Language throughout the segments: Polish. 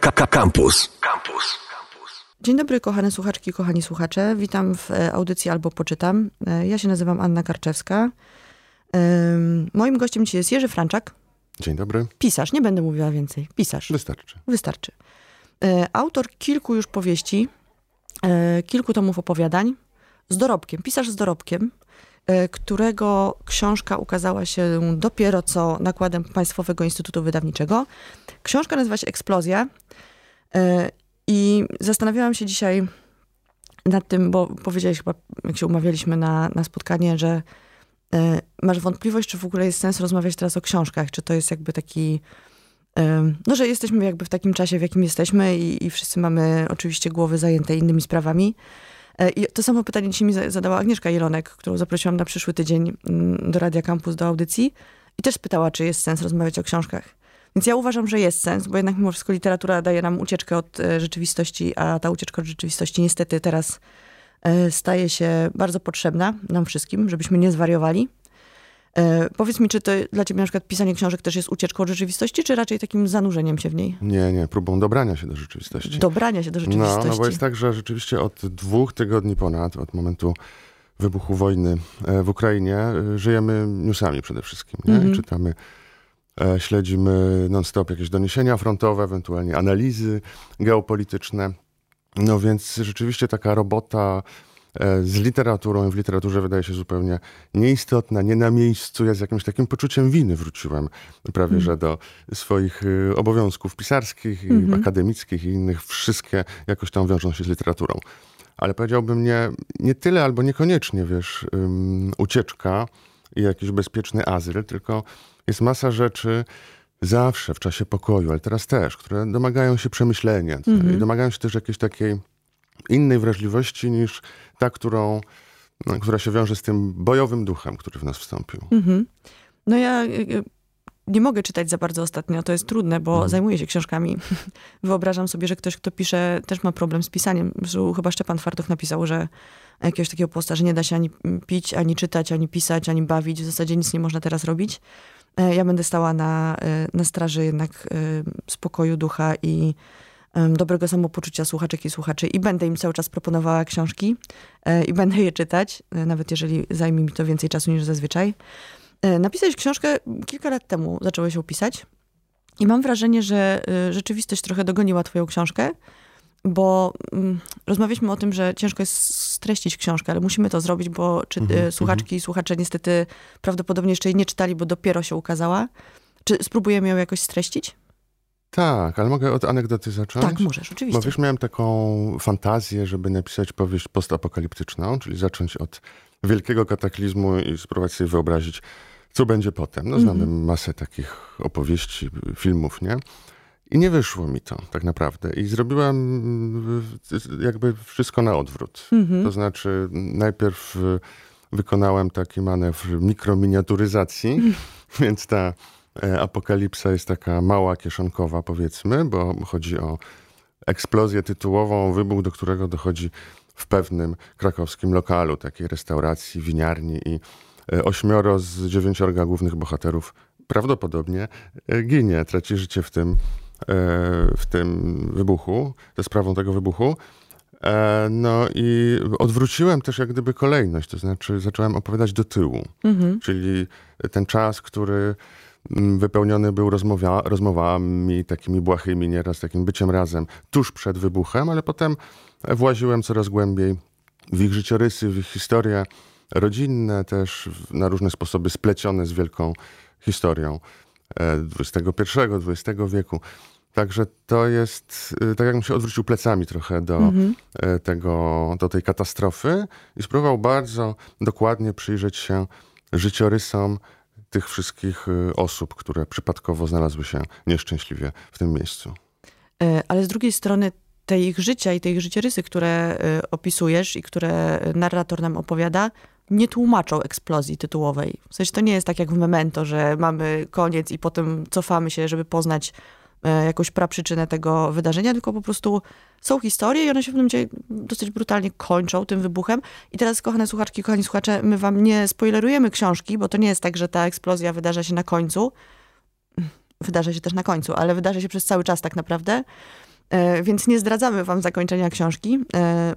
Campus. Campus. Dzień dobry, kochane słuchaczki, kochani słuchacze. Witam w e, audycji Albo Poczytam. E, Ja się nazywam Anna Karczewska. Moim gościem dzisiaj jest Jerzy Franczak, Dzień dobry. pisarz, nie będę mówiła więcej, pisarz, Wystarczy. wystarczy. E, Autor kilku już powieści, kilku tomów opowiadań, z dorobkiem, pisarz z dorobkiem, którego książka ukazała się dopiero co nakładem Państwowego Instytutu Wydawniczego. Książka nazywa się Eksplozja e, i zastanawiałam się dzisiaj nad tym, bo powiedziałeś chyba, jak się umawialiśmy na, na spotkanie, że e, masz wątpliwość, czy w ogóle jest sens rozmawiać teraz o książkach, czy to jest jakby taki, e, no że jesteśmy jakby w takim czasie, w jakim jesteśmy i, i wszyscy mamy oczywiście głowy zajęte innymi sprawami. E, I to samo pytanie dzisiaj mi za- zadała Agnieszka Jelonek, którą zaprosiłam na przyszły tydzień mm, do Radia Campus, do audycji i też spytała, czy jest sens rozmawiać o książkach. Więc ja uważam, że jest sens, bo jednak mimo wszystko literatura daje nam ucieczkę od e, rzeczywistości, a ta ucieczka od rzeczywistości niestety teraz e, staje się bardzo potrzebna nam wszystkim, żebyśmy nie zwariowali. E, Powiedz mi, czy to dla ciebie na przykład pisanie książek też jest ucieczką od rzeczywistości, czy raczej takim zanurzeniem się w niej? Nie, nie, próbą dobrania się do rzeczywistości. Dobrania się do rzeczywistości. No, no bo jest tak, że rzeczywiście od dwóch tygodni ponad, od momentu wybuchu wojny e, w Ukrainie, e, żyjemy newsami przede wszystkim. Mhm. Czytamy, śledzimy non-stop jakieś doniesienia frontowe, ewentualnie analizy geopolityczne. No więc rzeczywiście taka robota z literaturą, w literaturze wydaje się zupełnie nieistotna, nie na miejscu. Ja z jakimś takim poczuciem winy wróciłem prawie, że do swoich y, obowiązków pisarskich, i Mhm. akademickich i innych. Wszystkie jakoś tam wiążą się z literaturą. Ale powiedziałbym nie, nie tyle albo niekoniecznie, wiesz, ym, ucieczka i jakiś bezpieczny azyl, tylko jest masa rzeczy zawsze w czasie pokoju, ale teraz też, które domagają się przemyślenia Mhm. i domagają się też jakiejś takiej innej wrażliwości niż ta, którą, no, która się wiąże z tym bojowym duchem, który w nas wstąpił. Mhm. No ja y, y, nie mogę czytać za bardzo ostatnio, to jest trudne, bo Mhm. zajmuję się książkami. Wyobrażam sobie, że ktoś, kto pisze, też ma problem z pisaniem. Chyba Szczepan Twardoch napisał, że jakiegoś takiego posta, że nie da się ani pić, ani czytać, ani pisać, ani bawić. W zasadzie nic nie można teraz robić. E, Ja będę stała na, e, na straży jednak e, spokoju ducha i dobrego samopoczucia słuchaczek i słuchaczy i będę im cały czas proponowała książki e, i będę je czytać, e, nawet jeżeli zajmie mi to więcej czasu niż zazwyczaj. E, Napisałeś książkę kilka lat temu, zacząłeś ją pisać i mam wrażenie, że rzeczywistość trochę dogoniła twoją książkę, bo mm, rozmawialiśmy o tym, że ciężko jest streścić książkę, ale musimy to zrobić, bo czy, Mhm, e, słuchaczki i słuchacze niestety prawdopodobnie jeszcze jej nie czytali, bo dopiero się ukazała. Czy spróbujemy ją jakoś streścić? Tak, ale mogę od anegdoty zacząć? Tak, możesz, oczywiście. Bo wiesz, miałem taką fantazję, żeby napisać powieść postapokaliptyczną, czyli zacząć od wielkiego kataklizmu i spróbować sobie wyobrazić, co będzie potem. No, znamy Mhm. masę takich opowieści, filmów, nie? I nie wyszło mi to tak naprawdę. I zrobiłem mm, jakby wszystko na odwrót. Mhm. To znaczy, najpierw y, wykonałem taki manewr mikrominiaturyzacji, więc ta apokalipsa jest taka mała, kieszonkowa, powiedzmy, bo chodzi o eksplozję tytułową, wybuch, do którego dochodzi w pewnym krakowskim lokalu, takiej restauracji, winiarni i e, ośmioro z dziewięciorga głównych bohaterów prawdopodobnie e, ginie, traci życie w tym, e, w tym wybuchu, ze sprawą tego wybuchu. E, No i odwróciłem też jak gdyby kolejność, to znaczy zacząłem opowiadać do tyłu, Mhm. czyli ten czas, który wypełniony był rozmowia, rozmowami takimi błahymi, nieraz takim byciem razem, tuż przed wybuchem, ale potem właziłem coraz głębiej w ich życiorysy, w ich historie rodzinne, też na różne sposoby splecione z wielką historią e, XXI-XX wieku. Także to jest, y, tak jakbym się odwrócił plecami trochę do, Mhm. e, tego, do tej katastrofy i spróbował bardzo dokładnie przyjrzeć się życiorysom tych wszystkich y, osób, które przypadkowo znalazły się nieszczęśliwie w tym miejscu. E, Ale z drugiej strony te ich życia i te ich życiorysy, które e, opisujesz i które narrator nam opowiada, nie tłumaczą eksplozji tytułowej. W sensie to nie jest tak jak w Memento, że mamy koniec i potem cofamy się, żeby poznać jakąś praprzyczynę tego wydarzenia, tylko po prostu są historie i one się w pewnym momencie dosyć brutalnie kończą tym wybuchem. I teraz, kochane słuchaczki, kochani słuchacze, my wam nie spoilerujemy książki, bo to nie jest tak, że ta eksplozja wydarza się na końcu. wydarza się też na końcu, ale wydarza się przez cały czas tak naprawdę. E, więc nie zdradzamy wam zakończenia książki. E,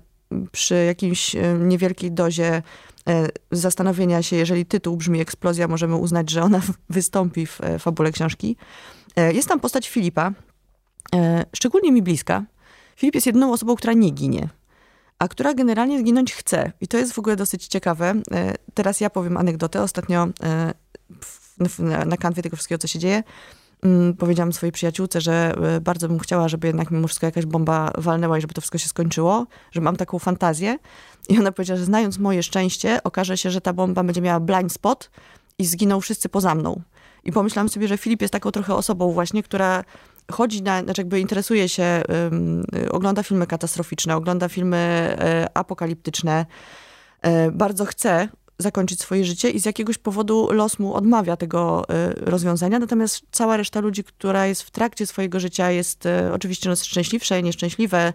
przy jakiejś e, niewielkiej dozie e, zastanowienia się, jeżeli tytuł brzmi Eksplozja, możemy uznać, że ona wystąpi w e, fabule książki. E, Jest tam postać Filipa, e, szczególnie mi bliska. Filip jest jedyną osobą, która nie ginie, a która generalnie zginąć chce. I to jest w ogóle dosyć ciekawe. E, Teraz ja powiem anegdotę. Ostatnio na kanwie tego wszystkiego, co się dzieje, mm, powiedziałam swojej przyjaciółce, że bardzo bym chciała, żeby jednak mimo wszystko jakaś bomba walnęła i żeby to wszystko się skończyło, że mam taką fantazję. I ona powiedziała, że znając moje szczęście, okaże się, że ta bomba będzie miała blind spot i zginą wszyscy poza mną. I pomyślałam sobie, że Filip jest taką trochę osobą właśnie, która chodzi na, znaczy jakby interesuje się, y, ogląda filmy katastroficzne, ogląda filmy y, apokaliptyczne, y, bardzo chce zakończyć swoje życie i z jakiegoś powodu los mu odmawia tego rozwiązania, natomiast cała reszta ludzi, która jest w trakcie swojego życia jest oczywiście no, szczęśliwsze, nieszczęśliwe,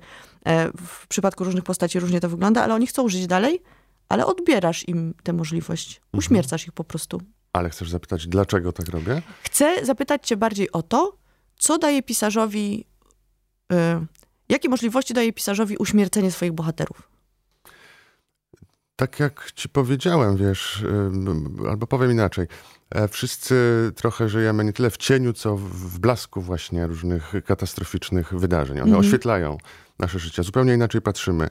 w przypadku różnych postaci różnie to wygląda, ale oni chcą żyć dalej, ale odbierasz im tę możliwość, uśmiercasz ich po prostu. Ale chcesz zapytać, dlaczego tak robię? Chcę zapytać cię bardziej o to, co daje pisarzowi, y, jakie możliwości daje pisarzowi uśmiercenie swoich bohaterów? Tak jak ci powiedziałem, wiesz, ym, albo powiem inaczej. E, Wszyscy trochę żyjemy nie tyle w cieniu, co w- blasku właśnie różnych katastroficznych wydarzeń. One Mhm. oświetlają nasze życie. Zupełnie inaczej patrzymy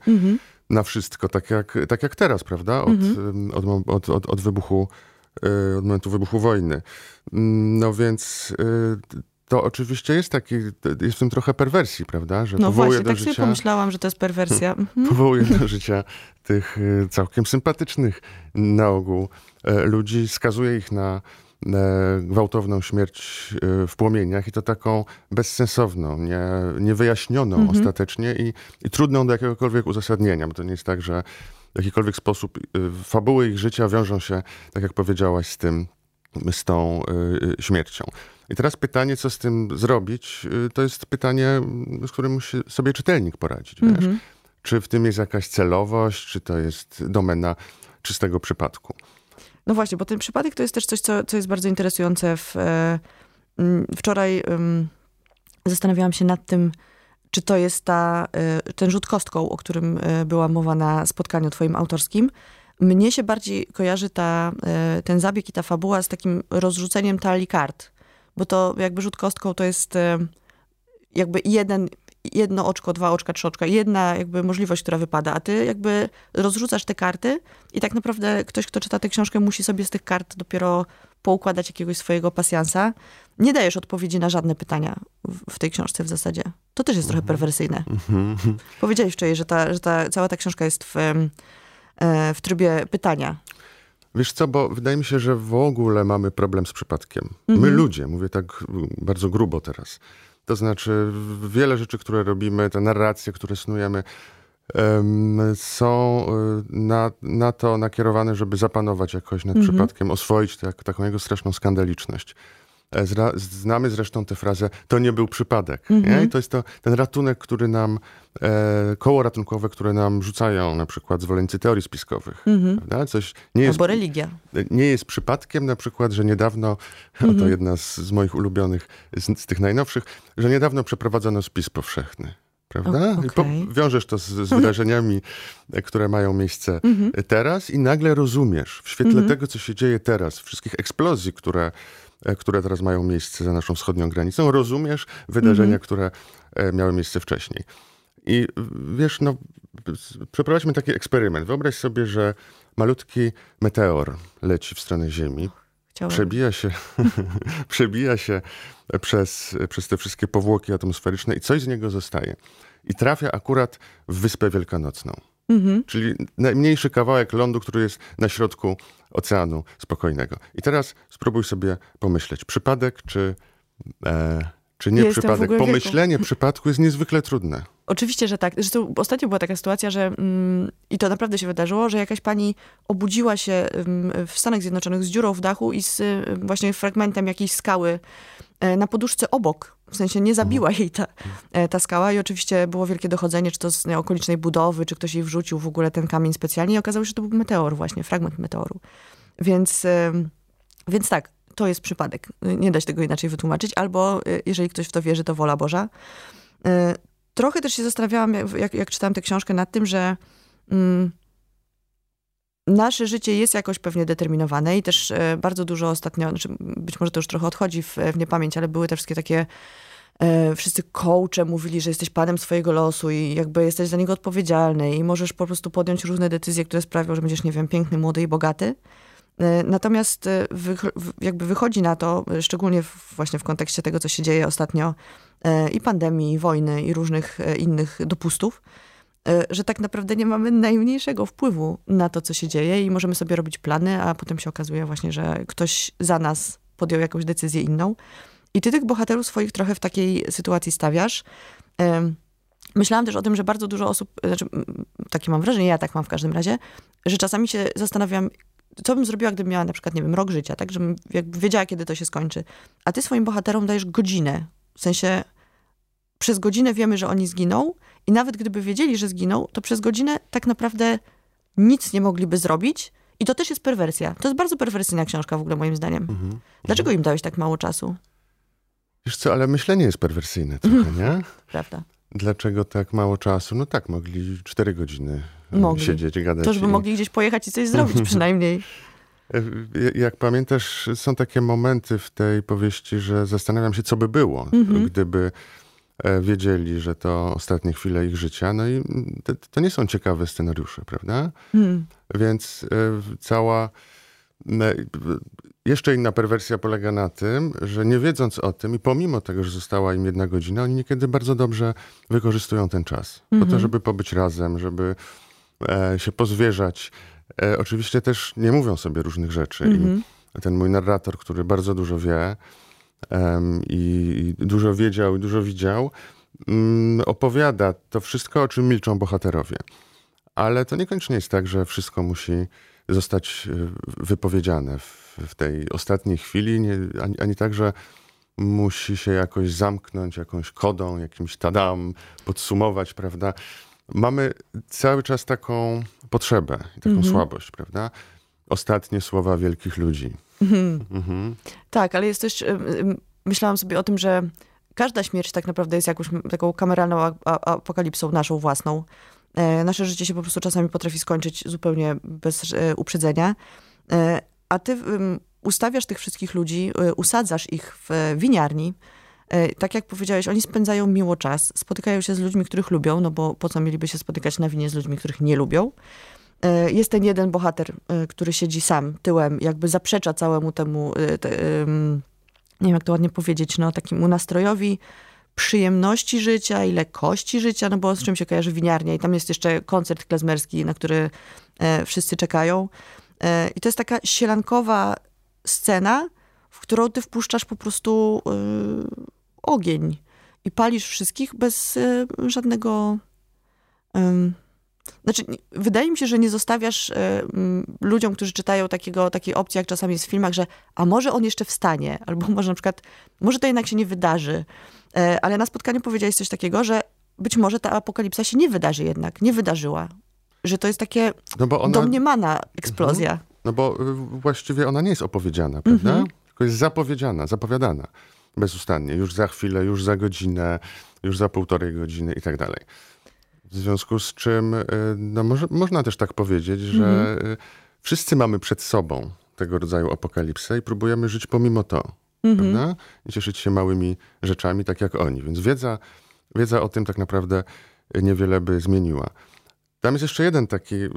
na wszystko, tak jak, tak jak teraz, prawda? Od, Mhm. ym, od, od, od, od wybuchu, y, od momentu wybuchu wojny. Mm, No więc y, to oczywiście jest taki, jest w tym trochę perwersji, prawda? Że No właśnie, do tak sobie życia pomyślałam, że to jest perwersja. Mhm. powołuje do życia tych y, całkiem sympatycznych na ogół e, ludzi, skazuje ich na gwałtowną śmierć e, w płomieniach i to taką bezsensowną, nie, niewyjaśnioną Mhm. ostatecznie i, i trudną do jakiegokolwiek uzasadnienia, bo to nie jest tak, że w jakikolwiek sposób y, fabuły ich życia wiążą się, tak jak powiedziałaś, z tym, z tą y, y, śmiercią. I teraz pytanie, co z tym zrobić, to jest pytanie, mm, z którym musi sobie czytelnik poradzić. Wiesz? Mhm. Czy w tym jest jakaś celowość, czy to jest domena czystego przypadku? No właśnie, bo ten przypadek to jest też coś, co, co jest bardzo interesujące. W, e, mm, wczoraj zastanawiałam się nad tym, czy to jest ta, e, ten rzut kostką, o którym e, była mowa na spotkaniu twoim autorskim. Mnie się bardziej kojarzy ta, e, ten zabieg i ta fabuła z takim rozrzuceniem talii kart. Bo to jakby rzut kostką to jest jakby jeden, jedno oczko, dwa oczka, trzy oczka, jedna jakby możliwość, która wypada, a ty jakby rozrzucasz te karty i tak naprawdę ktoś, kto czyta tę książkę, musi sobie z tych kart dopiero poukładać jakiegoś swojego pasjansa. Nie dajesz odpowiedzi na żadne pytania w, w tej książce w zasadzie. To też jest trochę perwersyjne. Powiedziałeś wczoraj, że, ta, że ta, cała ta książka jest w, e, w trybie pytania. Wiesz co, bo wydaje mi się, że w ogóle mamy problem z przypadkiem. My Mhm. ludzie, mówię tak bardzo grubo teraz. To znaczy, wiele rzeczy, które robimy, te narracje, które snujemy, em, są y, na, na to nakierowane, żeby zapanować jakoś nad Mhm. przypadkiem, oswoić tak, taką jego straszną skandaliczność. E, Zra, znamy zresztą tę frazę, to nie był przypadek. Mhm. Nie? I to jest to, ten ratunek, który nam, e, koło ratunkowe, które nam rzucają na przykład zwolennicy teorii spiskowych. Mhm. Coś nie jest Albo religia. nie jest przypadkiem na przykład, że niedawno, Mhm. oto jedna z, z moich ulubionych, z, z tych najnowszych, że niedawno przeprowadzono spis powszechny. Prawda? O- okej. wiążesz to z, z wydarzeniami, które mają miejsce Mhm. teraz i nagle rozumiesz w świetle tego, co się dzieje teraz, wszystkich eksplozji, które, e, które teraz mają miejsce za naszą wschodnią granicą, rozumiesz wydarzenia, które e, miały miejsce wcześniej. I wiesz, no, przeprowadźmy taki eksperyment. Wyobraź sobie, że malutki meteor leci w stronę Ziemi, Przebija się, przebija się przez, przez te wszystkie powłoki atmosferyczne i coś z niego zostaje. I trafia akurat w Wyspę Wielkanocną. Mhm. Czyli najmniejszy kawałek lądu, który jest na środku Oceanu Spokojnego. I teraz spróbuj sobie pomyśleć, przypadek czy, e, czy nie jestem przypadek. Pomyślenie przypadku jest niezwykle trudne. Oczywiście, że tak. Zresztą ostatnio była taka sytuacja, że mm, i to naprawdę się wydarzyło, że jakaś pani obudziła się ym, w Stanach Zjednoczonych z dziurą w dachu i z y, właśnie fragmentem jakiejś skały e, na poduszce obok. W sensie nie zabiła jej ta, e, ta skała i oczywiście było wielkie dochodzenie, czy to z okolicznej budowy, czy ktoś jej wrzucił w ogóle ten kamień specjalnie i okazało się, że to był meteor właśnie, fragment meteoru. Więc, ym, więc tak, to jest przypadek. Nie da się tego inaczej wytłumaczyć. Albo y, jeżeli ktoś w to wierzy, to wola Boża. Trochę też się zastanawiałam, jak, jak czytałam tę książkę, nad tym, że mm, nasze życie jest jakoś pewnie determinowane i też e, bardzo dużo ostatnio, znaczy być może to już trochę odchodzi w, w niepamięć, ale były te wszystkie takie e, wszyscy coache mówili, że jesteś panem swojego losu i jakby jesteś za niego odpowiedzialny i możesz po prostu podjąć różne decyzje, które sprawią, że będziesz, nie wiem, piękny, młody i bogaty. E, natomiast e, jakby wychodzi na to, szczególnie właśnie w kontekście tego, co się dzieje ostatnio e, i pandemii, i wojny, i różnych innych dopustów, że tak naprawdę nie mamy najmniejszego wpływu na to, co się dzieje i możemy sobie robić plany, a potem się okazuje właśnie, że ktoś za nas podjął jakąś decyzję inną. I ty tych bohaterów swoich trochę w takiej sytuacji stawiasz. Myślałam też o tym, że bardzo dużo osób, znaczy takie mam wrażenie, ja tak mam w każdym razie, że czasami się zastanawiam, co bym zrobiła, gdybym miała na przykład, nie wiem, rok życia, tak, żebym jakby wiedziała, kiedy to się skończy. A ty swoim bohaterom dajesz godzinę. W sensie przez godzinę wiemy, że oni zginą i nawet gdyby wiedzieli, że zginą, to przez godzinę tak naprawdę nic nie mogliby zrobić. I to też jest perwersja. To jest bardzo perwersyjna książka w ogóle, moim zdaniem. Mhm. Dlaczego im dałeś tak mało czasu? Wiesz co, ale myślenie jest perwersyjne trochę, nie? Prawda. Dlaczego tak mało czasu? No tak, mogli cztery godziny mogli. siedzieć, gadać. To, żeby i... mogli gdzieś pojechać i coś zrobić przynajmniej. E, jak pamiętasz, są takie momenty w tej powieści, że zastanawiam się, co by było, mhm. gdyby e, wiedzieli, że to ostatnie chwile ich życia. No i to, to nie są ciekawe scenariusze, prawda? Mhm. Więc cała jeszcze inna perwersja polega na tym, że nie wiedząc o tym i pomimo tego, że została im jedna godzina, oni niekiedy bardzo dobrze wykorzystują ten czas. Mhm. Po to, mhm. żeby pobyć razem, żeby e, się pozwierzać. E, oczywiście też nie mówią sobie różnych rzeczy. Mhm. I ten mój narrator, który bardzo dużo wie um, i, i, dużo wiedział i dużo widział, um, opowiada to wszystko, o czym milczą bohaterowie. Ale to niekoniecznie jest tak, że wszystko musi zostać e, wypowiedziane w, w tej ostatniej chwili, nie, ani, ani tak, że musi się jakoś zamknąć jakąś kodą, jakimś tadam, podsumować, prawda? Mamy cały czas taką potrzebę, taką mhm. słabość, prawda? Ostatnie słowa wielkich ludzi. Mhm. Mhm. Tak, ale jest też, myślałam sobie o tym, że każda śmierć tak naprawdę jest jakąś taką kameralną apokalipsą naszą własną. E, nasze życie się po prostu czasami potrafi skończyć zupełnie bez e, uprzedzenia. E, a ty ustawiasz tych wszystkich ludzi, usadzasz ich w winiarni. Tak jak powiedziałeś, oni spędzają miło czas, spotykają się z ludźmi, których lubią, no bo po co mieliby się spotykać na winie z ludźmi, których nie lubią. Jest ten jeden bohater, który siedzi sam, tyłem, jakby zaprzecza całemu temu, te, nie wiem jak to ładnie powiedzieć, no takiemu nastrojowi, przyjemności życia i lekkości życia, no bo z czym się kojarzy winiarnia i tam jest jeszcze koncert klezmerski, na który e, wszyscy czekają. E, I to jest taka sielankowa scena, w którą ty wpuszczasz po prostu e, ogień i palisz wszystkich bez e, żadnego znaczy, wydaje mi się, że nie zostawiasz y, ludziom, którzy czytają takiego, takiej opcji, jak czasami jest w filmach, że a może on jeszcze wstanie, albo może na przykład, może to jednak się nie wydarzy. Y, ale na spotkaniu powiedziałeś coś takiego, że być może ta apokalipsa się nie wydarzy jednak, nie wydarzyła. Że to jest takie no bo ona... domniemana eksplozja. Mhm. No bo y, właściwie ona nie jest opowiedziana, prawda? Mhm. Tylko jest zapowiedziana, zapowiadana bezustannie. Już za chwilę, już za godzinę, już za półtorej godziny i tak dalej. W związku z czym y, no może, można też tak powiedzieć, że mhm. wszyscy mamy przed sobą tego rodzaju apokalipsę i próbujemy żyć pomimo to. Mhm. Prawda? I cieszyć się małymi rzeczami, tak jak oni. Więc wiedza, wiedza o tym tak naprawdę niewiele by zmieniła. Tam jest jeszcze jeden taki y,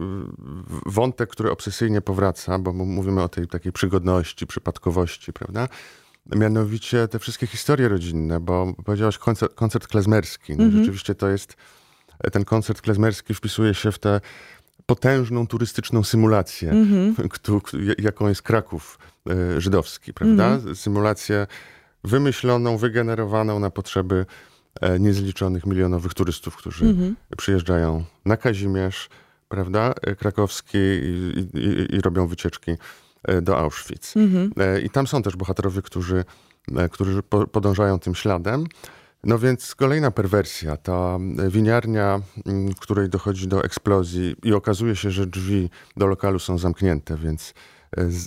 wątek, który obsesyjnie powraca, bo mówimy o tej takiej przygodności, przypadkowości, prawda? Mianowicie te wszystkie historie rodzinne, bo powiedziałaś koncert, koncert klezmerski. No, mhm. Rzeczywiście to jest ten koncert klezmerski wpisuje się w tę potężną turystyczną symulację, mm -hmm. jaką jest Kraków e, żydowski, prawda? Mm -hmm. Symulację wymyśloną, wygenerowaną na potrzeby e, niezliczonych milionowych turystów, którzy -hmm. przyjeżdżają na Kazimierz, prawda, e, krakowski i, i, i robią wycieczki do Auschwitz. Mhm. I tam są też bohaterowie, którzy, którzy podążają tym śladem. No więc kolejna perwersja, ta winiarnia, mm, w której dochodzi do eksplozji i okazuje się, że drzwi do lokalu są zamknięte, więc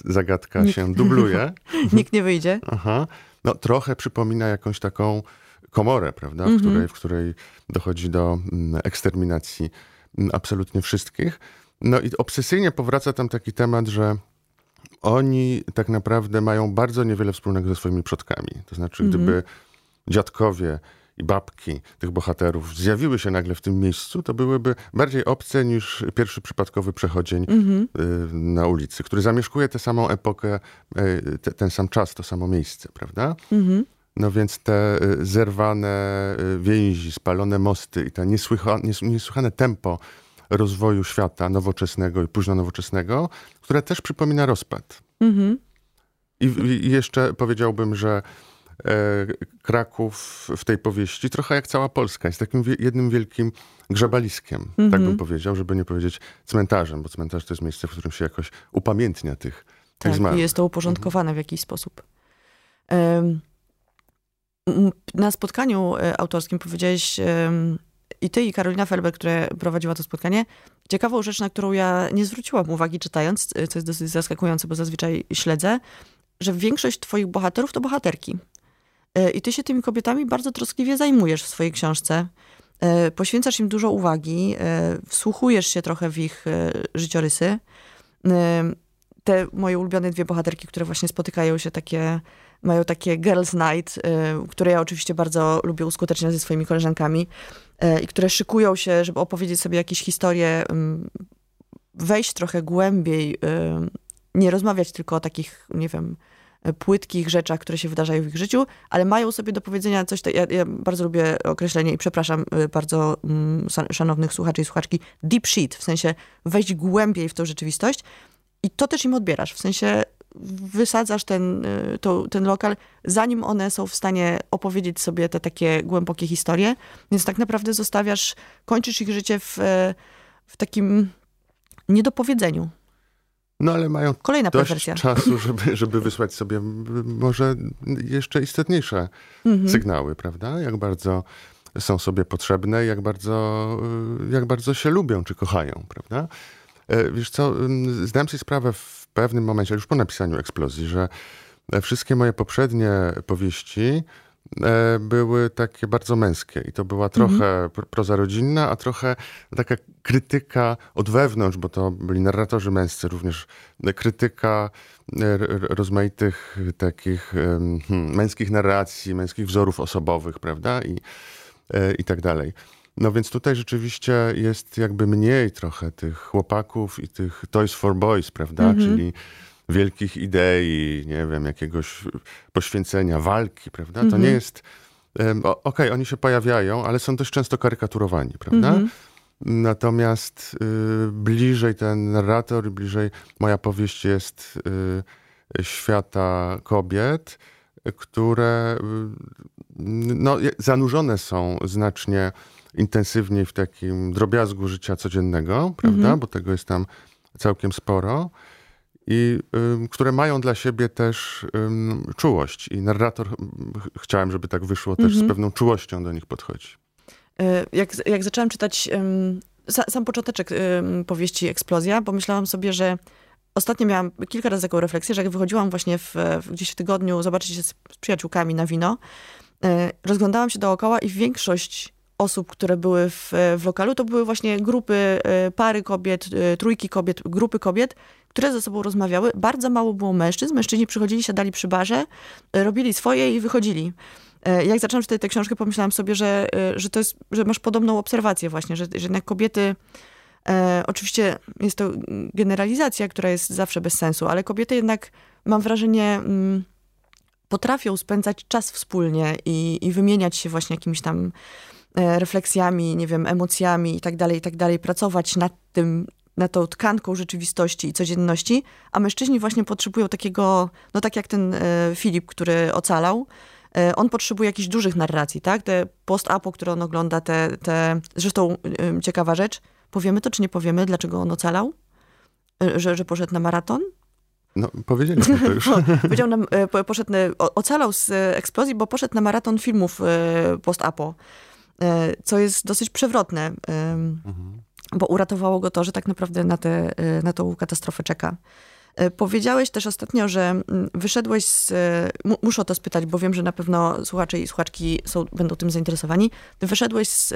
zagadka się dubluje. Nikt nie wyjdzie. Aha. No trochę przypomina jakąś taką komorę, prawda, w, której, w której dochodzi do mm, eksterminacji mm, absolutnie wszystkich. No i obsesyjnie powraca tam taki temat, że oni tak naprawdę mają bardzo niewiele wspólnego ze swoimi przodkami. To znaczy, gdyby dziadkowie i babki tych bohaterów zjawiły się nagle w tym miejscu, to byłyby bardziej obce niż pierwszy przypadkowy przechodzień y, na ulicy, który zamieszkuje tę samą epokę, y, te, ten sam czas, to samo miejsce, prawda? No więc te y, zerwane więzi, spalone mosty i to niesłycha, niesłychane tempo rozwoju świata nowoczesnego i późno nowoczesnego, które też przypomina rozpad. I, I jeszcze powiedziałbym, że E, Kraków w tej powieści, trochę jak cała Polska, jest takim jednym wielkim grzebaliskiem, -hmm. tak bym mhm. powiedział, żeby nie powiedzieć cmentarzem, bo cmentarz to jest miejsce, w którym się jakoś upamiętnia tych, tak, tych zmarłych. jest to uporządkowane w jakiś sposób. Na spotkaniu e, autorskim powiedziałeś i ty, i Karolina Felber, która prowadziła to spotkanie, ciekawą rzecz, na którą ja nie zwróciłam uwagi czytając, co jest dosyć zaskakujące, bo zazwyczaj śledzę, że większość twoich bohaterów to bohaterki. E, I ty się tymi kobietami bardzo troskliwie zajmujesz w swojej książce. E, poświęcasz im dużo uwagi, wsłuchujesz się trochę w ich życiorysy. Te moje ulubione dwie bohaterki, które właśnie spotykają się takie, mają takie girls night, które ja oczywiście bardzo lubię uskuteczniać ze swoimi koleżankami i które szykują się, żeby opowiedzieć sobie jakieś historie, wejść trochę głębiej, nie rozmawiać tylko o takich, nie wiem, płytkich rzeczach, które się wydarzają w ich życiu, ale mają sobie do powiedzenia coś, ja, ja bardzo lubię określenie i przepraszam y, bardzo mm, szanownych słuchaczy i słuchaczki, deep shit, w sensie wejść głębiej w tą rzeczywistość. I to też im odbierasz, w sensie wysadzasz ten, y, to, ten lokal, zanim one są w stanie opowiedzieć sobie te takie głębokie historie, więc tak naprawdę zostawiasz, kończysz ich życie w, w takim niedopowiedzeniu. No ale mają Kolejna dość perwersja. czasu, żeby, żeby wysłać sobie może jeszcze istotniejsze mhm. sygnały, prawda? Jak bardzo są sobie potrzebne, jak bardzo, y, jak bardzo się lubią czy kochają, prawda? E, wiesz co, zdałem sobie sprawę w pewnym momencie, już po napisaniu eksplozji, że wszystkie moje poprzednie powieści E, były takie bardzo męskie i to była trochę mhm. proza rodzinna, a trochę taka krytyka od wewnątrz, bo to byli narratorzy męscy, również krytyka e, rozmaitych takich hmm, męskich narracji, męskich wzorów osobowych, prawda? I, e, i tak dalej. No więc tutaj rzeczywiście jest jakby mniej trochę tych chłopaków i tych toys for boys, prawda? Mhm. Czyli wielkich idei, nie wiem, jakiegoś poświęcenia, walki, prawda? To nie mhm. jest... Okej, okay, oni się pojawiają, ale są dość często karykaturowani, prawda? Mhm. Natomiast y, bliżej ten narrator, bliżej moja powieść jest y, świata kobiet, które y, no, zanurzone są znacznie intensywniej w takim drobiazgu życia codziennego, prawda? Mhm. Bo tego jest tam całkiem sporo i y, które mają dla siebie też y, czułość. I narrator, ch chciałem, żeby tak wyszło, też z mhm. pewną czułością do nich podchodzi. Y, jak, jak zaczęłam czytać sam począteczek powieści Eksplozja, pomyślałam sobie, że ostatnio miałam kilka razy taką refleksję, że jak wychodziłam właśnie w, gdzieś w tygodniu zobaczyć się z, z przyjaciółkami na wino, y, rozglądałam się dookoła i większość osób, które były w, w lokalu, to były właśnie grupy, y, pary kobiet, trójki kobiet, grupy kobiet, które ze sobą rozmawiały. Bardzo mało było mężczyzn. Mężczyźni przychodzili, siadali przy barze, e, robili swoje i wychodzili. E, jak zaczęłam czytać tę książkę, pomyślałam sobie, że, e, że to jest, że masz podobną obserwację właśnie, że, że jednak kobiety E, oczywiście jest to generalizacja, która jest zawsze bez sensu, ale kobiety jednak, mam wrażenie, mm, potrafią spędzać czas wspólnie i, i wymieniać się właśnie jakimiś tam refleksjami, nie wiem, emocjami i tak dalej, i tak dalej, pracować nad tym, na tą tkanką rzeczywistości i codzienności, a mężczyźni właśnie potrzebują takiego, no tak jak ten e, Filip, który ocalał, e, on potrzebuje jakichś dużych narracji, tak? Te post-apo, które on ogląda, te, te... Zresztą e, ciekawa rzecz, powiemy to, czy nie powiemy, dlaczego on ocalał? E, że, że poszedł na maraton? No, powiedzieliśmy to już. Powiedział nam, e, poszedł, ocalał z e, eksplozji, bo poszedł na maraton filmów post-apo, co jest dosyć przewrotne. Mhm bo uratowało go to, że tak naprawdę na, te, y, na tą katastrofę czeka. E, powiedziałeś też ostatnio, że wyszedłeś z... e, mu- Muszę o to spytać, bo wiem, że na pewno słuchacze i słuchaczki są, będą tym zainteresowani. Ty wyszedłeś z,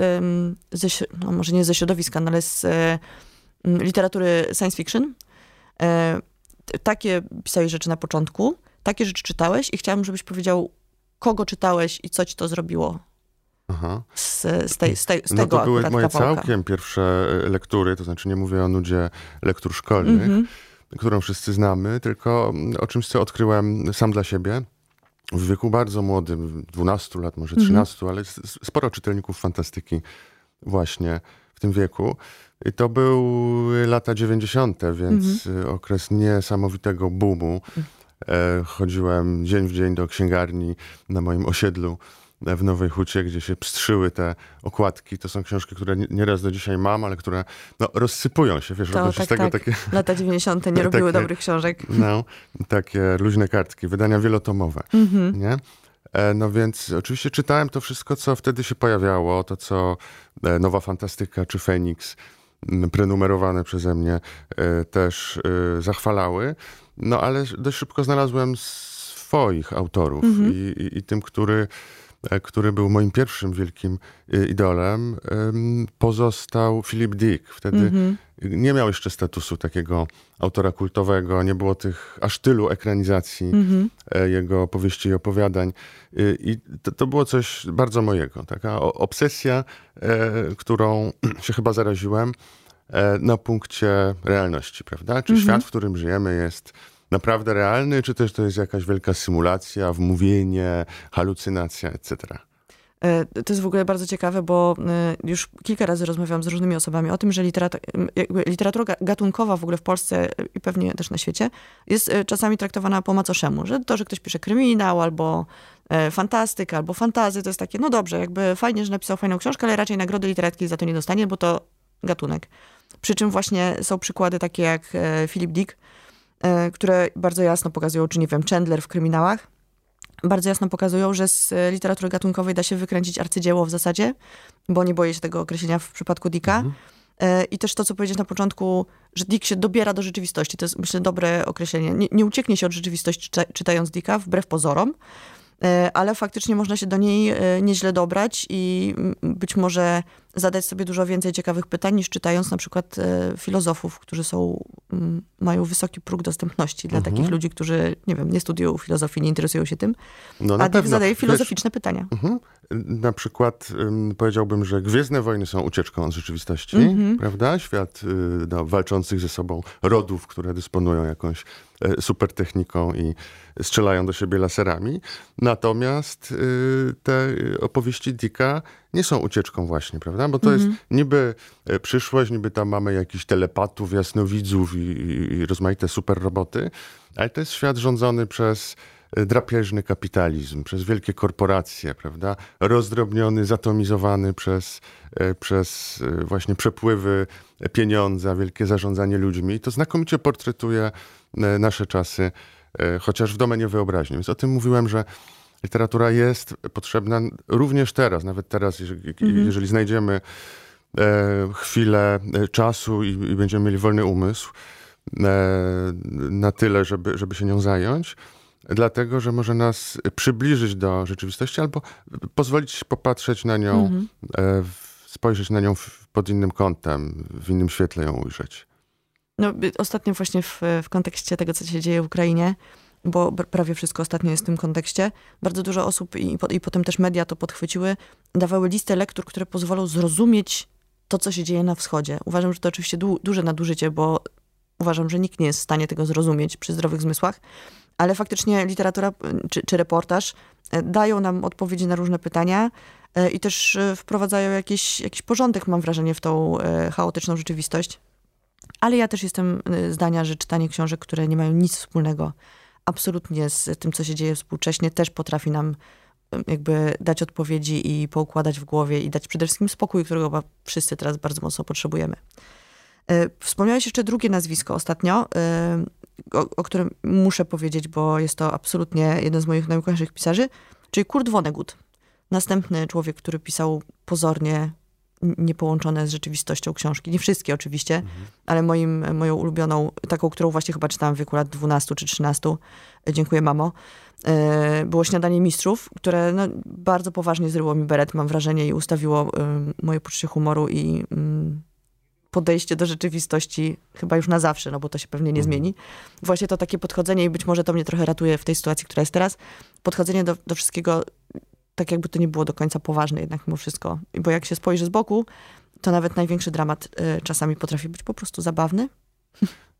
ze, no może nie ze środowiska, no ale z e, literatury science fiction. E, Takie pisałeś rzeczy na początku, takie rzeczy czytałeś i chciałam, żebyś powiedział, kogo czytałeś i co ci to zrobiło Aha. z, z, tej, z, tej, z No tego to były moje kawałka. całkiem pierwsze e, lektury, to znaczy nie mówię o nudzie lektur szkolnych, Mhm. którą wszyscy znamy, tylko mm, o czymś, co odkryłem sam dla siebie. W wieku bardzo młodym, 12 lat, może Mhm. 13, ale s- s- sporo czytelników fantastyki właśnie w tym wieku. I to były lata 90., więc Mhm. y, okres niesamowitego boomu. E, chodziłem dzień w dzień do księgarni na moim osiedlu w Nowej Hucie, gdzie się pstrzyły te okładki. To są książki, które nie- nieraz do dzisiaj mam, ale które no, rozsypują się. Wiesz, To tak, tego tak. takie Lata 90. nie robiły Takie- dobrych książek. no, takie luźne kartki, wydania wielotomowe, Mhm. nie? E, No więc oczywiście czytałem to wszystko, co wtedy się pojawiało, to co e, Nowa Fantastyka czy Feniks, prenumerowane przeze mnie, e, też zachwalały. No ale dość szybko znalazłem swoich autorów Mhm. i, i, i tym, który, który był moim pierwszym wielkim e, idolem, em, pozostał Philip Dick. Wtedy Mhm. nie miał jeszcze statusu takiego autora kultowego, nie było tych aż tylu ekranizacji Mhm. e, jego powieści i opowiadań. I to, to było coś bardzo mojego. Taka obsesja, e, którą się chyba zaraziłem e, na punkcie realności, prawda? Czy Mhm. świat, w którym żyjemy jest naprawdę realny, czy też to jest jakaś wielka symulacja, wmówienie, halucynacja, etc. E, To jest w ogóle bardzo ciekawe, bo e, już kilka razy rozmawiałam z różnymi osobami o tym, że literatura ga- gatunkowa w ogóle w Polsce e, i pewnie też na świecie jest czasami traktowana po macoszemu, że to, że ktoś pisze kryminał albo fantastykę, albo fantazy, to jest takie, no dobrze, jakby fajnie, że napisał fajną książkę, ale raczej nagrody literackiej za to nie dostanie, bo to gatunek. Przy czym właśnie są przykłady takie jak Philip Dick, które bardzo jasno pokazują, czy nie wiem, Chandler w kryminałach, bardzo jasno pokazują, że z e, literatury gatunkowej da się wykręcić arcydzieło w zasadzie, bo nie boję się tego określenia w przypadku Dicka. E, I też to, co powiedziałeś na początku, że Dick się dobiera do rzeczywistości. To jest, myślę, dobre określenie. Nie, nie ucieknie się od rzeczywistości czyta, czytając Dicka, wbrew pozorom, e, ale faktycznie można się do niej e, nieźle dobrać i być może zadać sobie dużo więcej ciekawych pytań, niż czytając na przykład e, filozofów, którzy są, mają wysoki próg dostępności dla Mhm. takich ludzi, którzy, nie wiem, nie studiują filozofii, nie interesują się tym, No a Dick zadaje filozoficzne pytania. Mhm. Na przykład ym, powiedziałbym, że Gwiezdne Wojny są ucieczką od rzeczywistości, Mhm. prawda? Świat y, no, walczących ze sobą rodów, które dysponują jakąś e, super techniką i strzelają do siebie laserami. Natomiast y, te opowieści Dicka nie są ucieczką właśnie, prawda? Bo to jest niby e, przyszłość, niby tam mamy jakichś telepatów, jasnowidzów i, i, i rozmaite super roboty, ale to jest świat rządzony przez e, drapieżny kapitalizm, przez wielkie korporacje, prawda? Rozdrobniony, zatomizowany przez, e, przez właśnie przepływy pieniądza, wielkie zarządzanie ludźmi. I to znakomicie portretuje nasze czasy, chociaż w domenie wyobraźni. Więc o tym mówiłem, że literatura jest potrzebna również teraz, nawet teraz, jeżeli, jeżeli znajdziemy e, chwilę e, czasu i, i będziemy mieli wolny umysł e, na tyle, żeby, żeby się nią zająć, dlatego, że może nas przybliżyć do rzeczywistości albo pozwolić popatrzeć na nią, e, w- spojrzeć na nią w, pod innym kątem, w innym świetle ją ujrzeć. No, ostatnio właśnie w, w kontekście tego, co się dzieje w Ukrainie, bo prawie wszystko ostatnio jest w tym kontekście, bardzo dużo osób i, i potem też media to podchwyciły, dawały listę lektur, które pozwolą zrozumieć to, co się dzieje na wschodzie. Uważam, że to oczywiście du, duże nadużycie, bo uważam, że nikt nie jest w stanie tego zrozumieć przy zdrowych zmysłach, ale faktycznie literatura y, czy, czy reportaż y, dają nam odpowiedzi na różne pytania y, i też wprowadzają jakiś, jakiś porządek, mam wrażenie, w tą chaotyczną rzeczywistość. Ale ja też jestem zdania, że czytanie książek, które nie mają nic wspólnego absolutnie z tym, co się dzieje współcześnie, też potrafi nam jakby dać odpowiedzi i poukładać w głowie i dać przede wszystkim spokój, którego chyba wszyscy teraz bardzo mocno potrzebujemy. Y, Wspomniałeś jeszcze drugie nazwisko ostatnio, y, o, o którym muszę powiedzieć, bo jest to absolutnie jeden z moich najukochańszych pisarzy, czyli Kurt Vonnegut. Następny człowiek, który pisał pozornie niepołączone z rzeczywistością książki. Nie wszystkie oczywiście, ale moim, moją ulubioną, taką, którą właśnie chyba czytałam w wieku lat 12 czy 13, dziękuję mamo, e, było Śniadanie Mistrzów, które no, bardzo poważnie zryło mi beret, mam wrażenie, i ustawiło e, moje poczucie humoru i mm, podejście do rzeczywistości chyba już na zawsze, no bo to się pewnie nie zmieni. Właśnie to takie podchodzenie i być może to mnie trochę ratuje w tej sytuacji, która jest teraz, podchodzenie do, do wszystkiego tak jakby to nie było do końca poważne jednak mimo wszystko. Bo jak się spojrzy z boku, to nawet największy dramat y, czasami potrafi być po prostu zabawny.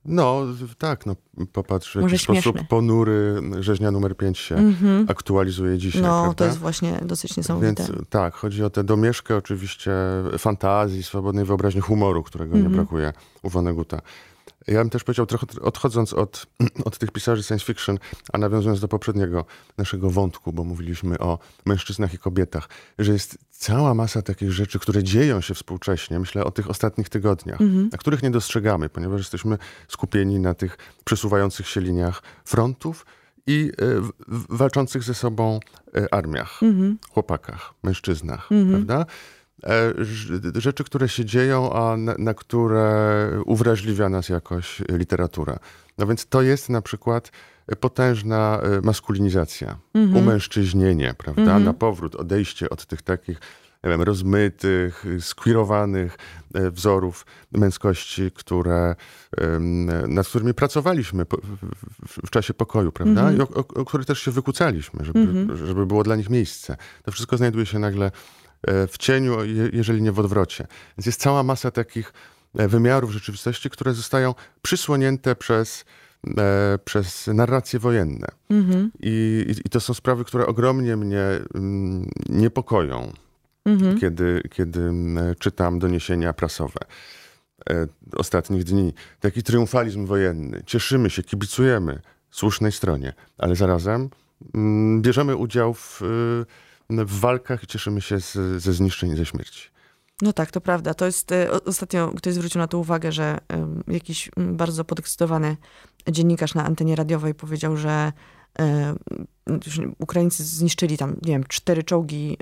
No, tak, no popatrz, w jaki sposób ponury rzeźnia numer 5 się aktualizuje dzisiaj, No, prawda? to jest właśnie dosyć niesamowite. Więc tak, chodzi o tę domieszkę oczywiście fantazji, swobodnej wyobraźni humoru, którego Mhm. nie brakuje u Voneguta. Ja bym też powiedział, trochę odchodząc od, od tych pisarzy science fiction, a nawiązując do poprzedniego naszego wątku, bo mówiliśmy o mężczyznach i kobietach, że jest cała masa takich rzeczy, które dzieją się współcześnie, myślę o tych ostatnich tygodniach, Mhm. a których nie dostrzegamy, ponieważ jesteśmy skupieni na tych przesuwających się liniach frontów i e, walczących ze sobą e, armiach Mhm. chłopakach, mężczyznach, prawda? E, Rzeczy, które się dzieją, a na, na które uwrażliwia nas jakoś literatura. No więc to jest na przykład potężna e, maskulinizacja, umężczyźnienie, prawda? Na powrót, odejście od tych takich nie wiem, rozmytych, skwirowanych e, wzorów męskości, które, nad którymi pracowaliśmy w, czasie pokoju, prawda? I o, o, o których też się wykłócaliśmy, żeby, żeby było dla nich miejsce. To wszystko znajduje się nagle w cieniu, je- jeżeli nie w odwrocie. Więc jest cała masa takich e, wymiarów rzeczywistości, które zostają przysłonięte przez, e, przez narracje wojenne. Mhm. I, i, to są sprawy, które ogromnie mnie mm, niepokoją, Mhm. kiedy, kiedy mm, czytam doniesienia prasowe e, ostatnich dni. Taki triumfalizm wojenny. Cieszymy się, kibicujemy słusznej stronie, ale zarazem mm, bierzemy udział w, y, w walkach i cieszymy się z, ze zniszczeń i ze śmierci. No tak, to prawda. To jest, e, ostatnio ktoś zwrócił na to uwagę, że jakiś bardzo podekscytowany dziennikarz na antenie radiowej powiedział, że e, Ukraińcy zniszczyli tam, nie wiem, cztery czołgi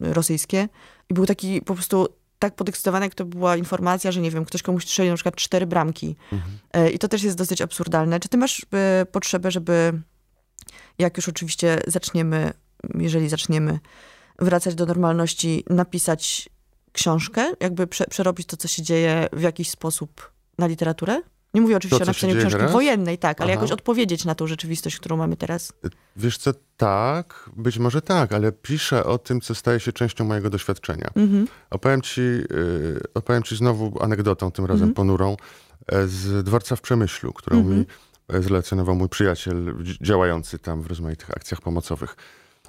e, rosyjskie i był taki po prostu tak podekscytowany, jak to była informacja, że nie wiem, ktoś komuś strzelił na przykład cztery bramki. E, I to też jest dosyć absurdalne. Czy ty masz potrzebę, żeby jak już oczywiście zaczniemy, jeżeli zaczniemy wracać do normalności, napisać książkę, jakby prze, przerobić to, co się dzieje w jakiś sposób na literaturę? Nie mówię oczywiście To, o napisaniu książki teraz? wojennej, tak, ale Aha. jakoś odpowiedzieć na tą rzeczywistość, którą mamy teraz. Wiesz co, tak, być może tak, ale piszę o tym, co staje się częścią mojego doświadczenia. Mhm. Opowiem ci, y, opowiem ci znowu anegdotą, tym razem ponurą, e, z dworca w Przemyślu, którą mi e, zrelacjonował mój przyjaciel dzi- działający tam w rozmaitych akcjach pomocowych.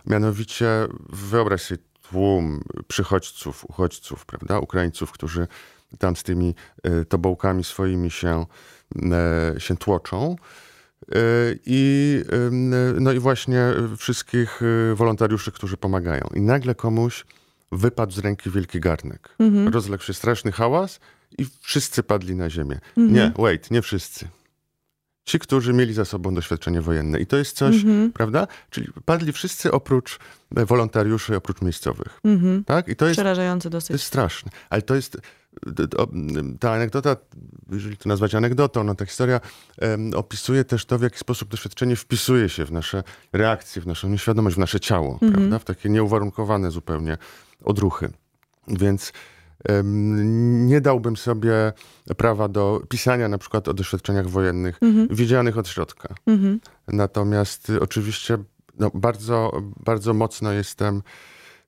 Mianowicie wyobraź sobie tłum przychodźców, uchodźców, prawda, Ukraińców, którzy tam z tymi e, tobołkami swoimi się, e, się tłoczą. E, I, no i właśnie wszystkich wolontariuszy, którzy pomagają. I nagle komuś wypadł z ręki wielki garnek. Rozległ się straszny hałas i wszyscy padli na ziemię. Nie, wait, nie wszyscy. Ci, którzy mieli za sobą doświadczenie wojenne. I to jest coś, prawda? Czyli padli wszyscy oprócz e, wolontariuszy, oprócz miejscowych. Mhm. Tak? I to jest Przerażające to dosyć. jest straszne. Ale to jest. Ta anegdota, jeżeli to nazwać anegdotą, no ta historia em, opisuje też to, w jaki sposób doświadczenie wpisuje się w nasze reakcje, w naszą nieświadomość, w nasze ciało, prawda? W takie nieuwarunkowane zupełnie odruchy. Więc nie dałbym sobie prawa do pisania na przykład o doświadczeniach wojennych widzianych od środka. Mhm. Natomiast y, oczywiście no, bardzo, bardzo mocno jestem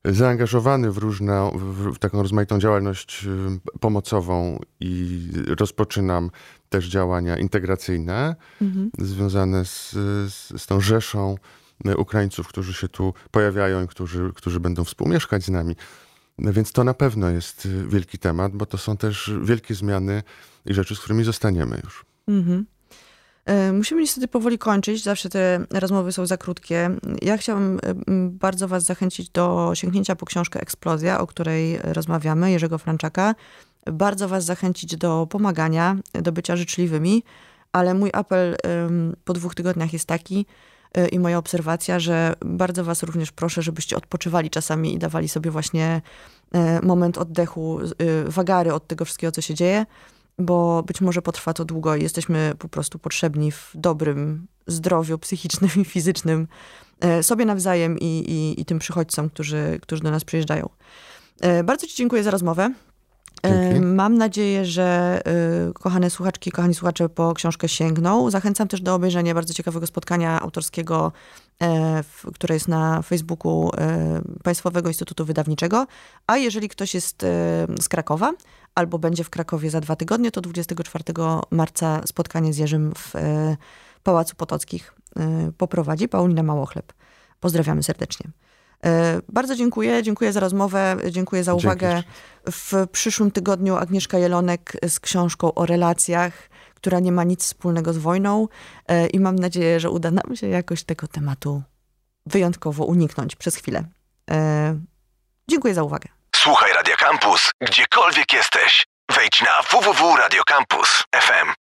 zaangażowany w różną, w, taką rozmaitą działalność y, pomocową i rozpoczynam też działania integracyjne związane z, z, z tą rzeszą y, Ukraińców, którzy się tu pojawiają i którzy, którzy będą współmieszkać z nami. Więc to na pewno jest y, wielki temat, bo to są też wielkie zmiany i rzeczy, z którymi zostaniemy już. Mhm. E, Musimy niestety powoli kończyć, zawsze te rozmowy są za krótkie. Ja chciałam m, bardzo was zachęcić do sięgnięcia po książkę Eksplozja, o której rozmawiamy, Jerzego Franczaka. Bardzo was zachęcić do pomagania, do bycia życzliwymi, ale mój apel po dwóch tygodniach jest taki, y, i moja obserwacja, że bardzo was również proszę, żebyście odpoczywali czasami i dawali sobie właśnie y, moment oddechu, y, wagary od tego wszystkiego, co się dzieje, bo być może potrwa to długo i jesteśmy po prostu potrzebni w dobrym zdrowiu psychicznym i fizycznym sobie nawzajem i, i, i tym przychodźcom, którzy, którzy do nas przyjeżdżają. Bardzo Ci dziękuję za rozmowę. Dzięki. Mam nadzieję, że y, kochane słuchaczki, kochani słuchacze po książkę sięgną. Zachęcam też do obejrzenia bardzo ciekawego spotkania autorskiego, e, które jest na Facebooku e, Państwowego Instytutu Wydawniczego. A jeżeli ktoś jest e, z Krakowa albo będzie w Krakowie za dwa tygodnie, to 24 marca spotkanie z Jerzym w Pałacu Potockich poprowadzi Paulina Małochleb. Pozdrawiamy serdecznie. E, bardzo dziękuję, dziękuję za rozmowę, dziękuję za uwagę. Dzięki. W przyszłym tygodniu Agnieszka Jelonek z książką o relacjach, która nie ma nic wspólnego z wojną e, i mam nadzieję, że uda nam się jakoś tego tematu wyjątkowo uniknąć przez chwilę. E, dziękuję za uwagę. Słuchaj Radio Campus, gdziekolwiek jesteś. Wejdź na www.radiocampus.fm.